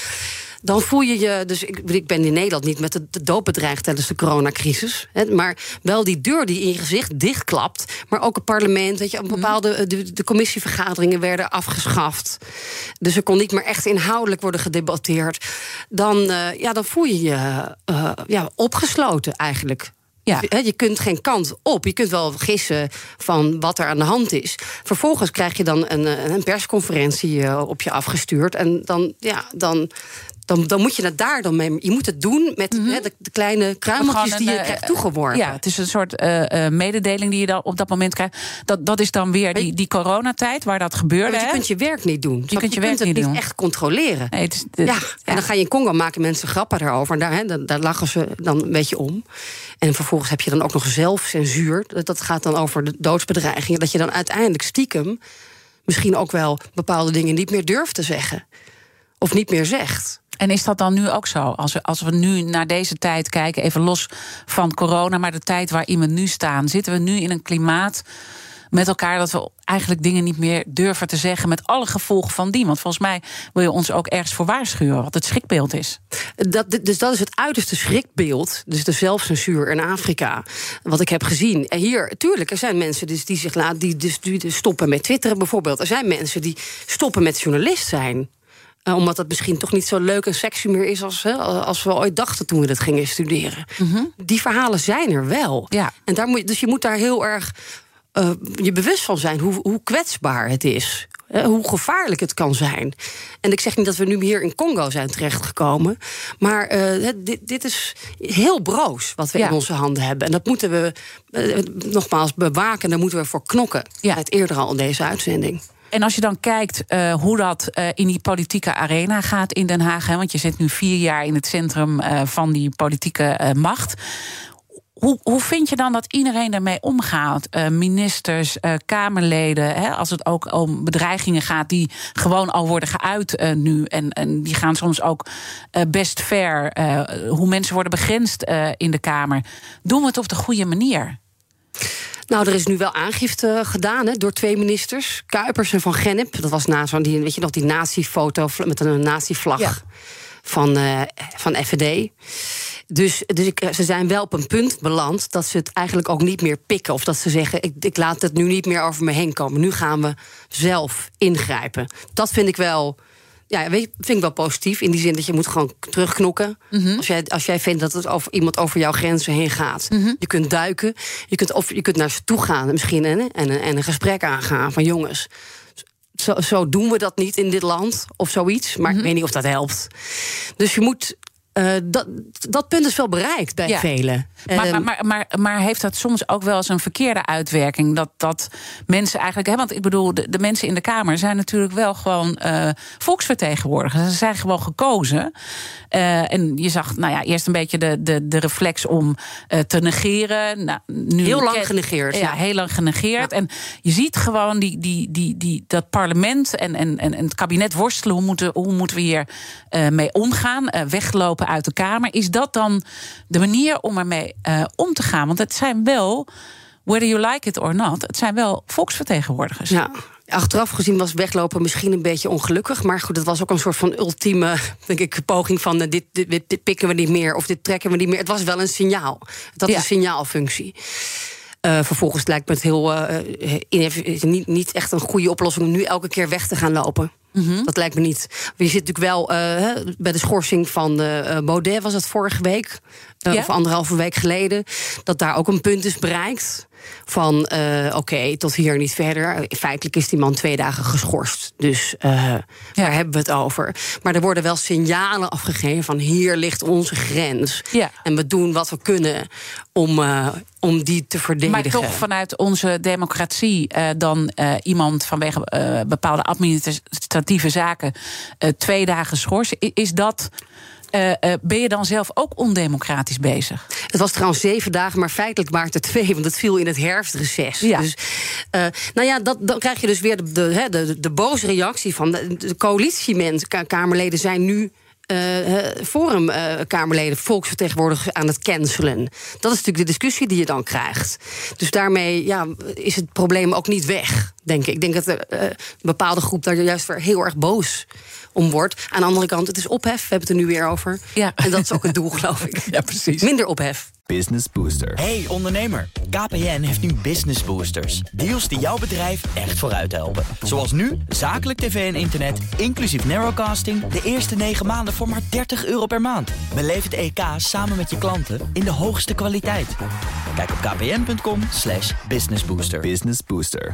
Dan voel je je, dus ik, ik ben in Nederland niet met de, de dood bedreigd tijdens de coronacrisis. Hè, maar wel die deur die in je gezicht dichtklapt. Maar ook het parlement, weet je, op bepaalde de, de commissievergaderingen werden afgeschaft. Dus er kon niet meer echt inhoudelijk worden gedebatteerd. Dan, eh, ja, dan voel je je eh, ja, opgesloten eigenlijk. Ja. Je kunt geen kant op. Je kunt wel gissen van wat er aan de hand is. Vervolgens krijg je dan een, eh, een persconferentie op je afgestuurd. En dan, ja, dan, dan, dan moet je het daar dan mee. Je moet het doen met hè, de, de kleine kruimeltjes die je eh, krijgt toegeworpen. Ja, het is een soort eh, eh, mededeling die je dan op dat moment krijgt. Dat, dat is dan weer die, die coronatijd waar dat gebeurde. Want je hè? kunt je werk niet doen. Je, kunt je werk het niet niet doen. echt controleren. Nee, het is ja, en dan ga je in Congo maken mensen grappen daarover. En daar, hè, daar, daar lachen ze dan een beetje om. En vervolgens heb je dan ook nog zelfcensuur. Dat gaat dan over de doodsbedreigingen. Dat je dan uiteindelijk stiekem misschien ook wel bepaalde dingen niet meer durft te zeggen. Of niet meer zegt. En is dat dan nu ook zo? Als we, als we nu naar deze tijd kijken, even los van corona, maar de tijd waarin we nu staan, zitten we nu in een klimaat met elkaar dat we eigenlijk dingen niet meer durven te zeggen met alle gevolgen van die. Want volgens mij wil je ons ook ergens voor waarschuwen wat het schrikbeeld is. Dat, dus dat is het uiterste schrikbeeld. Dus de zelfcensuur in Afrika. Wat ik heb gezien. En hier, tuurlijk, er zijn mensen dus die zich laten. Die dus, die dus stoppen met twitteren bijvoorbeeld. Er zijn mensen die stoppen met journalist zijn. Eh, omdat dat misschien toch niet zo leuk en sexy meer is als, hè, als we ooit dachten toen we dat gingen studeren. Die verhalen zijn er wel. Ja. En daar moet, je- dus je moet daar heel erg uh, je bewust van zijn hoe, hoe kwetsbaar het is. hoe gevaarlijk het kan zijn. En ik zeg niet dat we nu hier in Congo zijn terechtgekomen. Maar uh, dit, dit, is heel broos wat we in onze handen hebben. En dat moeten we nogmaals bewaken. Daar moeten we voor knokken. Ja. Het eerder al in deze uitzending. En als je dan kijkt uh, hoe dat uh, in die politieke arena gaat in Den Haag, hè, want je zit nu vier jaar in het centrum uh, van die politieke macht. Hoe, hoe vind je dan dat iedereen daarmee omgaat? ministers, Kamerleden, hè, als het ook om bedreigingen gaat die gewoon al worden geuit nu. En, en die gaan soms ook best ver. hoe mensen worden begrensd in de Kamer. Doen we het op de goede manier? Nou, er is nu wel aangifte gedaan hè, door twee ministers. Kuipers en Van Gennep. Dat was na zo'n, die, weet je nog, die nazi-foto met een nazi-vlag van, uh, van FVD. Dus, dus ik, ze zijn wel op een punt beland dat ze het eigenlijk ook niet meer pikken. Of dat ze zeggen: ik, ik laat het nu niet meer over me heen komen. Nu gaan we zelf ingrijpen. Dat vind ik wel ja, weet je, vind ik wel positief. In die zin dat je moet gewoon terugknokken. Mhm. als, jij, als jij vindt dat het over, iemand over jouw grenzen heen gaat. Mhm. Je kunt duiken. Je kunt, of je kunt naar ze toe gaan misschien en, en, en een gesprek aangaan van jongens. Zo, zo, doen we dat niet in dit land of zoiets. Maar ik mhm. weet niet of dat helpt. Dus je moet uh, dat, dat punt is wel bereikt bij velen. Maar, ehm, maar, maar, maar, heeft dat soms ook wel eens een verkeerde uitwerking? Dat, dat mensen eigenlijk. Hè, want ik bedoel, de, de mensen in de Kamer zijn natuurlijk wel gewoon uh, volksvertegenwoordigers. Ze zijn gewoon gekozen. Uh, en je zag, nou ja, eerst een beetje de, de, de reflex om te negeren. Nou, nu heel lang genegeerd. Ja, heel lang genegeerd. En je ziet gewoon die, die, die, die, dat parlement en, en, en het kabinet worstelen. Hoe moeten, hoe moeten we hier mee omgaan? weglopen uit de Kamer. Is dat dan de manier om ermee uh, om te gaan? Want het zijn wel, whether you like it or not, het zijn wel volksvertegenwoordigers. Ja. Achteraf gezien was weglopen misschien een beetje ongelukkig. Maar goed, het was ook een soort van ultieme denk ik, poging van uh, dit, dit, dit, pikken we niet meer of dit trekken we niet meer. Het was wel een signaal. Dat is een signaalfunctie. Uh, vervolgens lijkt me het heel uh, niet, niet echt een goede oplossing om nu elke keer weg te gaan lopen. Mhm. Dat lijkt me niet. Je zit natuurlijk wel uh, bij de schorsing van uh, Baudet, was dat vorige week, uh, of anderhalve week geleden, dat daar ook een punt is bereikt. Van oké, tot hier niet verder. Feitelijk is die man twee dagen geschorst. Dus ja. daar hebben we het over. Maar er worden wel signalen afgegeven van hier ligt onze grens. Ja. En we doen wat we kunnen om, om die te verdedigen. Maar toch vanuit onze democratie dan iemand vanwege bepaalde administratie zaken twee dagen schorsen. Is dat. Uh, uh, ben je dan zelf ook ondemocratisch bezig? Het was trouwens zeven dagen, maar feitelijk er twee, want het viel in het herfstreces. Ja. Dus, uh, nou ja, dat, dan krijg je dus weer de, de, de, de boze reactie van de, de coalitiemensen. Kamerleden zijn nu Forum-Kamerleden, volksvertegenwoordigers aan het cancelen. Dat is natuurlijk de discussie die je dan krijgt. Dus daarmee ja, is het probleem ook niet weg, denk ik. Ik denk dat een bepaalde groep daar juist weer heel erg boos om wordt. Aan de andere kant, het is ophef. We hebben het er nu weer over. Ja. En dat is ook het doel, geloof ik. Ja, precies. Minder ophef. Business Booster. Hey ondernemer, KPN heeft nu Business Boosters. Deals die jouw bedrijf echt vooruit helpen. Zoals nu, zakelijk tv en internet, inclusief narrowcasting... de eerste 9 maanden voor maar 30 euro per maand. Beleef het EK samen met je klanten in de hoogste kwaliteit. Kijk op kpn.com businessbooster. Business Booster.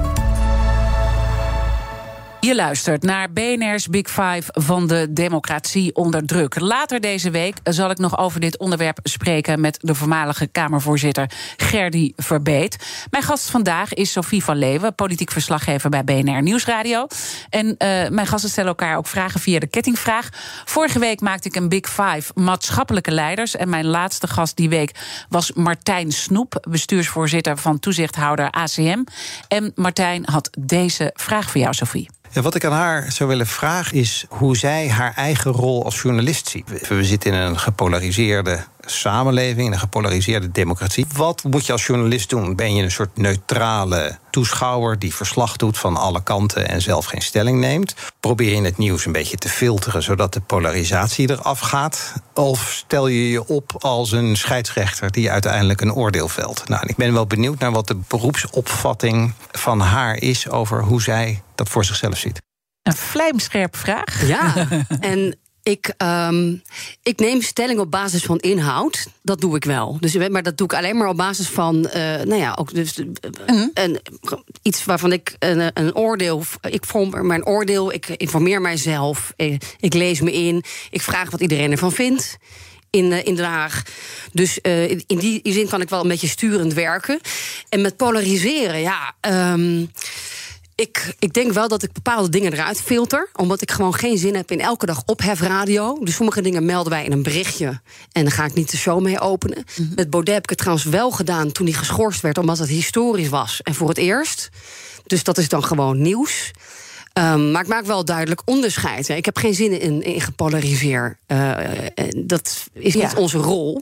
Je luistert naar BNR's Big Five van de democratie onder druk. Later deze week zal ik nog over dit onderwerp spreken met de voormalige Kamervoorzitter Gerdy Verbeet. Mijn gast vandaag is Sophie van Leeuwen, politiek verslaggever bij BNR Nieuwsradio. En uh, mijn gasten stellen elkaar ook vragen via de kettingvraag. Vorige week maakte ik een Big Five maatschappelijke leiders. En mijn laatste gast die week was Martijn Snoep, bestuursvoorzitter van toezichthouder ACM. En Martijn had deze vraag voor jou, Sophie. Wat ik aan haar zou willen vragen is hoe zij haar eigen rol als journalist ziet. We zitten in een gepolariseerde samenleving, in een gepolariseerde democratie. Wat moet je als journalist doen? Ben je een soort neutrale toeschouwer die verslag doet van alle kanten en zelf geen stelling neemt? Probeer je het nieuws een beetje te filteren zodat de polarisatie eraf gaat? Of stel je je op als een scheidsrechter die uiteindelijk een oordeel velt? Nou, ik ben wel benieuwd naar wat de beroepsopvatting van haar is over hoe zij dat voor zichzelf ziet. Een vlijmscherpe vraag. Ja, en ik, um, ik neem stelling op basis van inhoud. Dat doe ik wel. Dus, maar dat doe ik alleen maar op basis van. Uh, nou ja, ook dus, uh, een, iets waarvan ik een, een oordeel. Ik vorm mijn oordeel. Ik informeer mijzelf. Ik, ik, lees me in. Ik vraag wat iedereen ervan vindt. In, in Den Haag. Dus uh, in die zin kan ik wel een beetje sturend werken. En met polariseren, ja. Um, ik, ik denk wel dat ik bepaalde dingen eruit filter. Omdat ik gewoon geen zin heb in elke dag ophefradio. Dus sommige dingen melden wij in een berichtje. En dan ga ik niet de show mee openen. Mhm. Met Baudet heb ik het trouwens wel gedaan toen hij geschorst werd. Omdat het historisch was en voor het eerst. Dus dat is dan gewoon nieuws. Um, maar ik maak wel duidelijk onderscheid. Ik heb geen zin in, in gepolariseerd. Uh, dat is niet onze rol.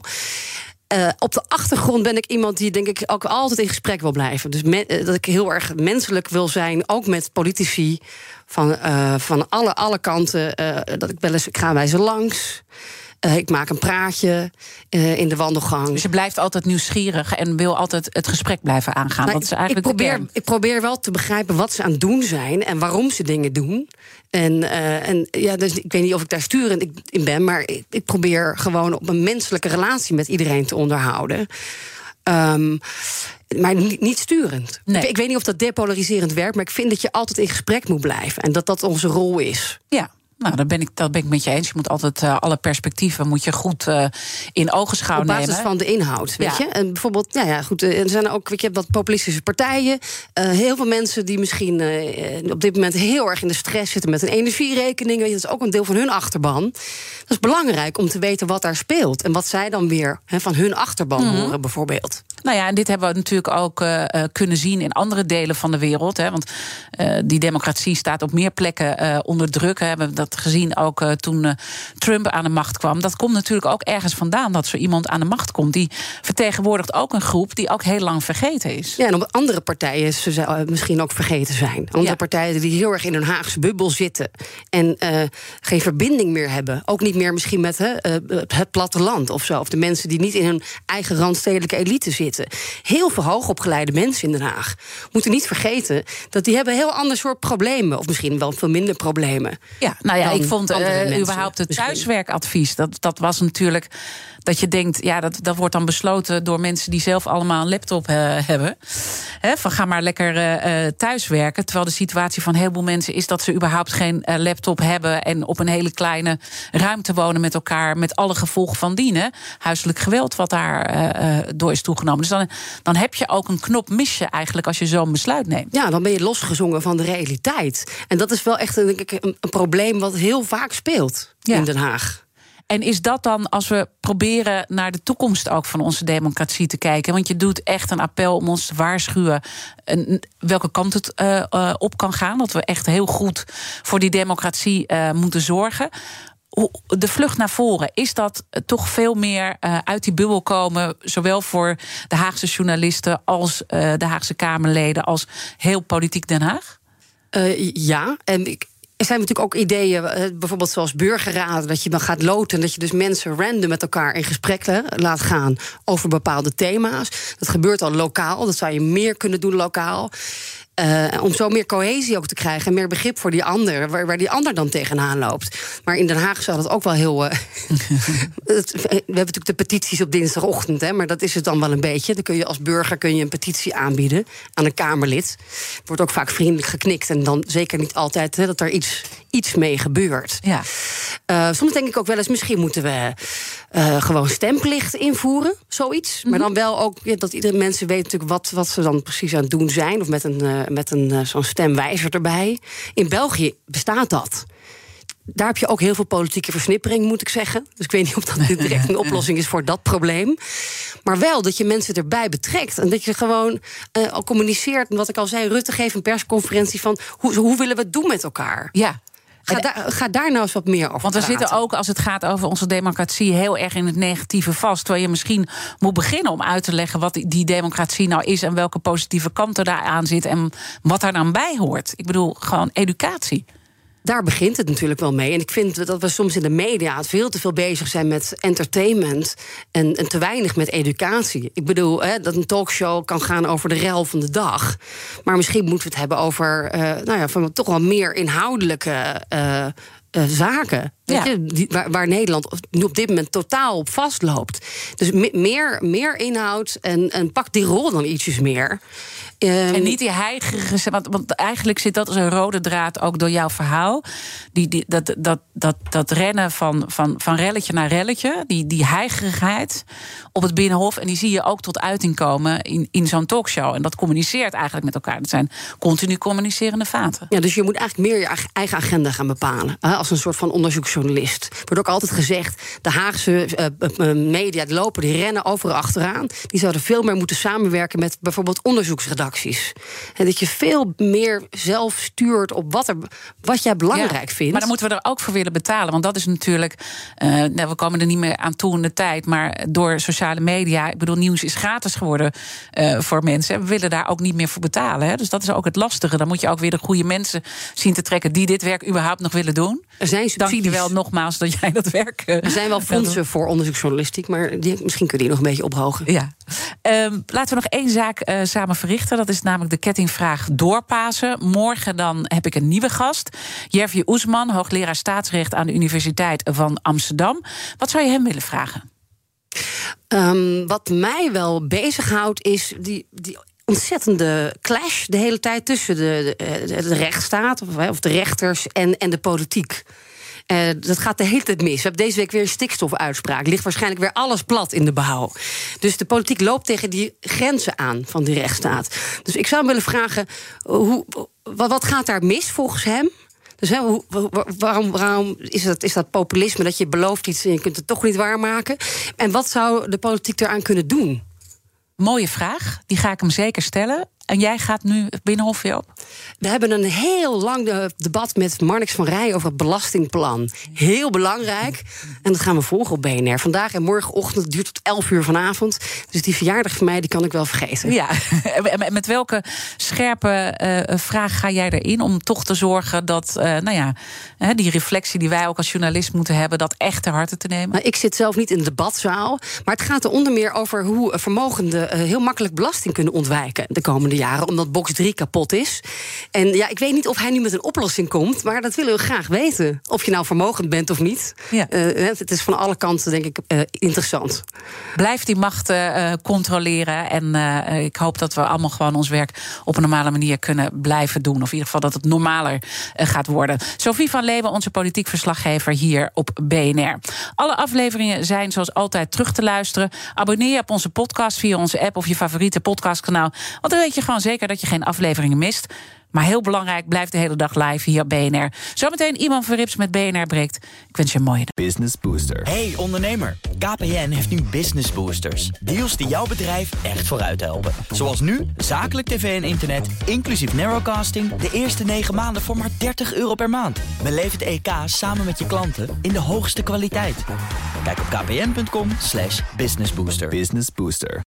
Uh, op de achtergrond ben ik iemand die denk ik ook altijd in gesprek wil blijven. Dus me, dat ik heel erg menselijk wil zijn, ook met politici van, uh, van alle, alle kanten. Uh, dat ik wel eens, ik ga bij ze langs. Uh, ik maak een praatje uh, in de wandelgang. Dus je blijft altijd nieuwsgierig en wil altijd het gesprek blijven aangaan. Nou, dat is eigenlijk ik, probeer, ik probeer wel te begrijpen wat ze aan het doen zijn en waarom ze dingen doen. En, uh, en ja, dus ik weet niet of ik daar sturend in ben, maar ik, ik probeer gewoon op een menselijke relatie met iedereen te onderhouden. Um, maar niet sturend. Nee. Ik, ik weet niet of dat depolariserend werkt, maar ik vind dat je altijd in gesprek moet blijven en dat dat onze rol is. Ja, nou, dat ben ik, dat ben ik met je eens. Je moet altijd uh, alle perspectieven moet je goed uh, in ogenschouw nemen. Op basis van de inhoud, weet ja. je. En bijvoorbeeld, nou ja, goed, er zijn ook, weet je, wat populistische partijen. Uh, heel veel mensen die misschien op dit moment heel erg in de stress zitten met een energierekening. Weet je, dat is ook een deel van hun achterban. Dat is belangrijk om te weten wat daar speelt. En wat zij dan weer he, van hun achterban Mhm. horen, bijvoorbeeld. Nou ja, en dit hebben we natuurlijk ook uh, kunnen zien in andere delen van de wereld. Hè, want uh, die democratie staat op meer plekken uh, onder druk. Hè. We hebben dat gezien ook toen Trump aan de macht kwam. Dat komt natuurlijk ook ergens vandaan dat zo iemand aan de macht komt. Die vertegenwoordigt ook een groep die ook heel lang vergeten is. Ja, en op andere partijen ze misschien ook vergeten zijn. Andere ja. partijen die heel erg in een Haagse bubbel zitten. En geen verbinding meer hebben. Ook niet meer misschien met het platteland of zo. Of de mensen die niet in hun eigen randstedelijke elite zitten. Heel veel hoogopgeleide mensen in Den Haag moeten niet vergeten dat die hebben een heel ander soort problemen. Of misschien wel veel minder problemen. Ja, nou ja, ik vond uh, überhaupt het thuiswerkadvies. Dat, dat was natuurlijk dat je denkt, ja, dat, dat wordt dan besloten door mensen die zelf allemaal een laptop uh, hebben. He, van ga maar lekker uh, thuiswerken. Terwijl de situatie van heel veel mensen is dat ze überhaupt geen uh, laptop hebben en op een hele kleine ruimte wonen met elkaar, met alle gevolgen van dienen. Huiselijk geweld wat daar door is toegenomen. Dus dan, dan heb je ook een knop mis je eigenlijk als je zo'n besluit neemt. Ja, dan ben je losgezongen van de realiteit. En dat is wel echt denk ik, een, een probleem wat heel vaak speelt ja. in Den Haag. En is dat dan als we proberen naar de toekomst ook van onze democratie te kijken? Want je doet echt een appel om ons te waarschuwen welke kant het uh, uh, op kan gaan. Dat we echt heel goed voor die democratie uh, moeten zorgen. De vlucht naar voren, is dat toch veel meer uit die bubbel komen, zowel voor de Haagse journalisten als de Haagse Kamerleden, als heel politiek Den Haag? ja, en ik, er zijn natuurlijk ook ideeën, bijvoorbeeld zoals burgerraden, dat je dan gaat loten, dat je dus mensen random met elkaar in gesprek laat gaan over bepaalde thema's. Dat gebeurt al lokaal, dat zou je meer kunnen doen lokaal. Uh, om zo meer cohesie ook te krijgen en meer begrip voor die ander, waar, waar, die ander dan tegenaan loopt. Maar in Den Haag zou dat ook wel heel. Uh, het, we hebben natuurlijk de petities op dinsdagochtend, hè, maar dat is het dan wel een beetje. Dan kun je als burger kun je een petitie aanbieden aan een Kamerlid. Wordt ook vaak vriendelijk geknikt en dan zeker niet altijd hè, dat er iets, iets mee gebeurt. Ja. Uh, soms denk ik ook wel eens, misschien moeten we gewoon stemplicht invoeren, zoiets. Mm -hmm. Maar dan wel ook ja, dat iedere mensen weet natuurlijk wat, wat ze dan precies aan het doen zijn. Of met een, met een uh, zo'n stemwijzer erbij. In België bestaat dat. Daar heb je ook heel veel politieke versnippering, moet ik zeggen. Dus ik weet niet of dat direct een oplossing is voor dat probleem. Maar wel dat je mensen erbij betrekt. En dat je gewoon uh, al communiceert. En wat ik al zei, Rutte geeft een persconferentie van hoe, hoe willen we het doen met elkaar. Ja, Ga, daar, ga daar nou eens wat meer over Want we praten. zitten ook, als het gaat over onze democratie, heel erg in het negatieve vast. Terwijl je misschien moet beginnen om uit te leggen wat die democratie nou is en welke positieve kanten daar aan zit en wat daar dan bij hoort. Ik bedoel, gewoon educatie. Daar begint het natuurlijk wel mee. En ik vind dat we soms in de media veel te veel bezig zijn met entertainment en, en te weinig met educatie. Ik bedoel, hè, dat een talkshow kan gaan over de rel van de dag. Maar misschien moeten we het hebben over eh, nou ja, van toch wel meer inhoudelijke. eh, eh, zaken. Ja. je, die, waar, waar Nederland nu op dit moment totaal op vastloopt. Dus me- meer, meer inhoud en, en pak die rol dan ietsjes meer. Ehm, En niet die heigerige. Want, want eigenlijk zit dat als een rode draad ook door jouw verhaal. Die, die, dat, dat, dat, dat rennen van, van, van relletje naar relletje. Die, die heigerigheid op het binnenhof. En die zie je ook tot uiting komen in, in zo'n talkshow. En dat communiceert eigenlijk met elkaar. Dat zijn continu communicerende vaten. Ja, dus je moet eigenlijk meer je eigen agenda gaan bepalen. Hè, als een soort van onderzoeksjournalist. Er wordt ook altijd gezegd: de Haagse eh, eh, media die lopen, die rennen overal achteraan. Die zouden veel meer moeten samenwerken met bijvoorbeeld onderzoeksredacties. En dat je veel meer zelf stuurt op wat, er, wat jij belangrijk Ja, vindt. Maar dan moeten we er ook voor willen betalen. Want dat is natuurlijk. eh, nou, we komen er niet meer aan toe in de tijd. Maar door sociale media. Ik bedoel, nieuws is gratis geworden eh, voor mensen. En we willen daar ook niet meer voor betalen. Hè? Dus dat is ook het lastige. Dan moet je ook weer de goede mensen zien te trekken. die dit werk überhaupt nog willen doen. Er zijn Dank je subsidies. wel nogmaals dat jij dat werk. eh, Er zijn wel fondsen voor onderzoeksjournalistiek, maar die, misschien kun je die nog een beetje ophogen. Ja. Ehm, laten we nog één zaak eh, samen verrichten. Dat is namelijk de kettingvraag doorpasen. Morgen dan heb ik een nieuwe gast. Jervi Oesman, hoogleraar staatsrecht aan de Universiteit van Amsterdam. Wat zou je hem willen vragen? Ehm, wat mij wel bezighoudt is die, die ontzettende clash de hele tijd tussen de, de, rechtsstaat of, of de rechters en, en de politiek. Eh, dat gaat de hele tijd mis. We hebben deze week weer een stikstofuitspraak. Ligt waarschijnlijk weer alles plat in de bouw. Dus de politiek loopt tegen die grenzen aan van die rechtsstaat. Dus ik zou hem willen vragen: hoe, wat, gaat daar mis volgens hem? Dus waarom, waarom is, dat, is dat populisme dat je belooft iets en je kunt het toch niet waarmaken? En wat zou de politiek eraan kunnen doen? Mooie vraag. Die ga ik hem zeker stellen. En jij gaat nu het Binnenhof weer op? We hebben een heel lang de- debat met Marnix van Rij over het belastingplan. Heel belangrijk. En dat gaan we volgen op BNR. Vandaag en morgenochtend. Duurt tot 11 uur vanavond. Dus die verjaardag van mij die kan ik wel vergeten. Ja. En met welke scherpe eh, vraag ga jij erin om toch te zorgen dat, eh, nou ja, die reflectie die wij ook als journalist moeten hebben, dat echt ter harte te nemen? Nou, ik zit zelf niet in de debatzaal. Maar het gaat er onder meer over hoe vermogenden eh, heel makkelijk belasting kunnen ontwijken de komende jaren. Omdat box 3 kapot is. En ja, ik weet niet of hij nu met een oplossing komt. Maar dat willen we graag weten. Of je nou vermogend bent of niet. Ja. Eh, het is van alle kanten, denk ik, eh, interessant. Blijf die macht eh, controleren. En ik hoop dat we allemaal gewoon ons werk op een normale manier kunnen blijven doen. Of in ieder geval dat het normaler gaat worden. Sophie van Leeuwen, onze politiek verslaggever hier op BNR. Alle afleveringen zijn zoals altijd terug te luisteren. Abonneer je op onze podcast via onze app of je favoriete podcastkanaal. Want dan weet je gewoon zeker dat je geen afleveringen mist. Maar heel belangrijk, blijf de hele dag live hier op BNR. Zometeen iemand van Rips met BNR breekt. Ik wens je een mooie dag. Business Booster. Hey ondernemer, KPN heeft nu Business Boosters. Deals die jouw bedrijf echt vooruit helpen. Zoals nu, zakelijk tv en internet, inclusief narrowcasting... de eerste 9 maanden voor maar 30 euro per maand. Beleef het EK samen met je klanten in de hoogste kwaliteit. Kijk op kpn.com slash businessbooster. Business Booster.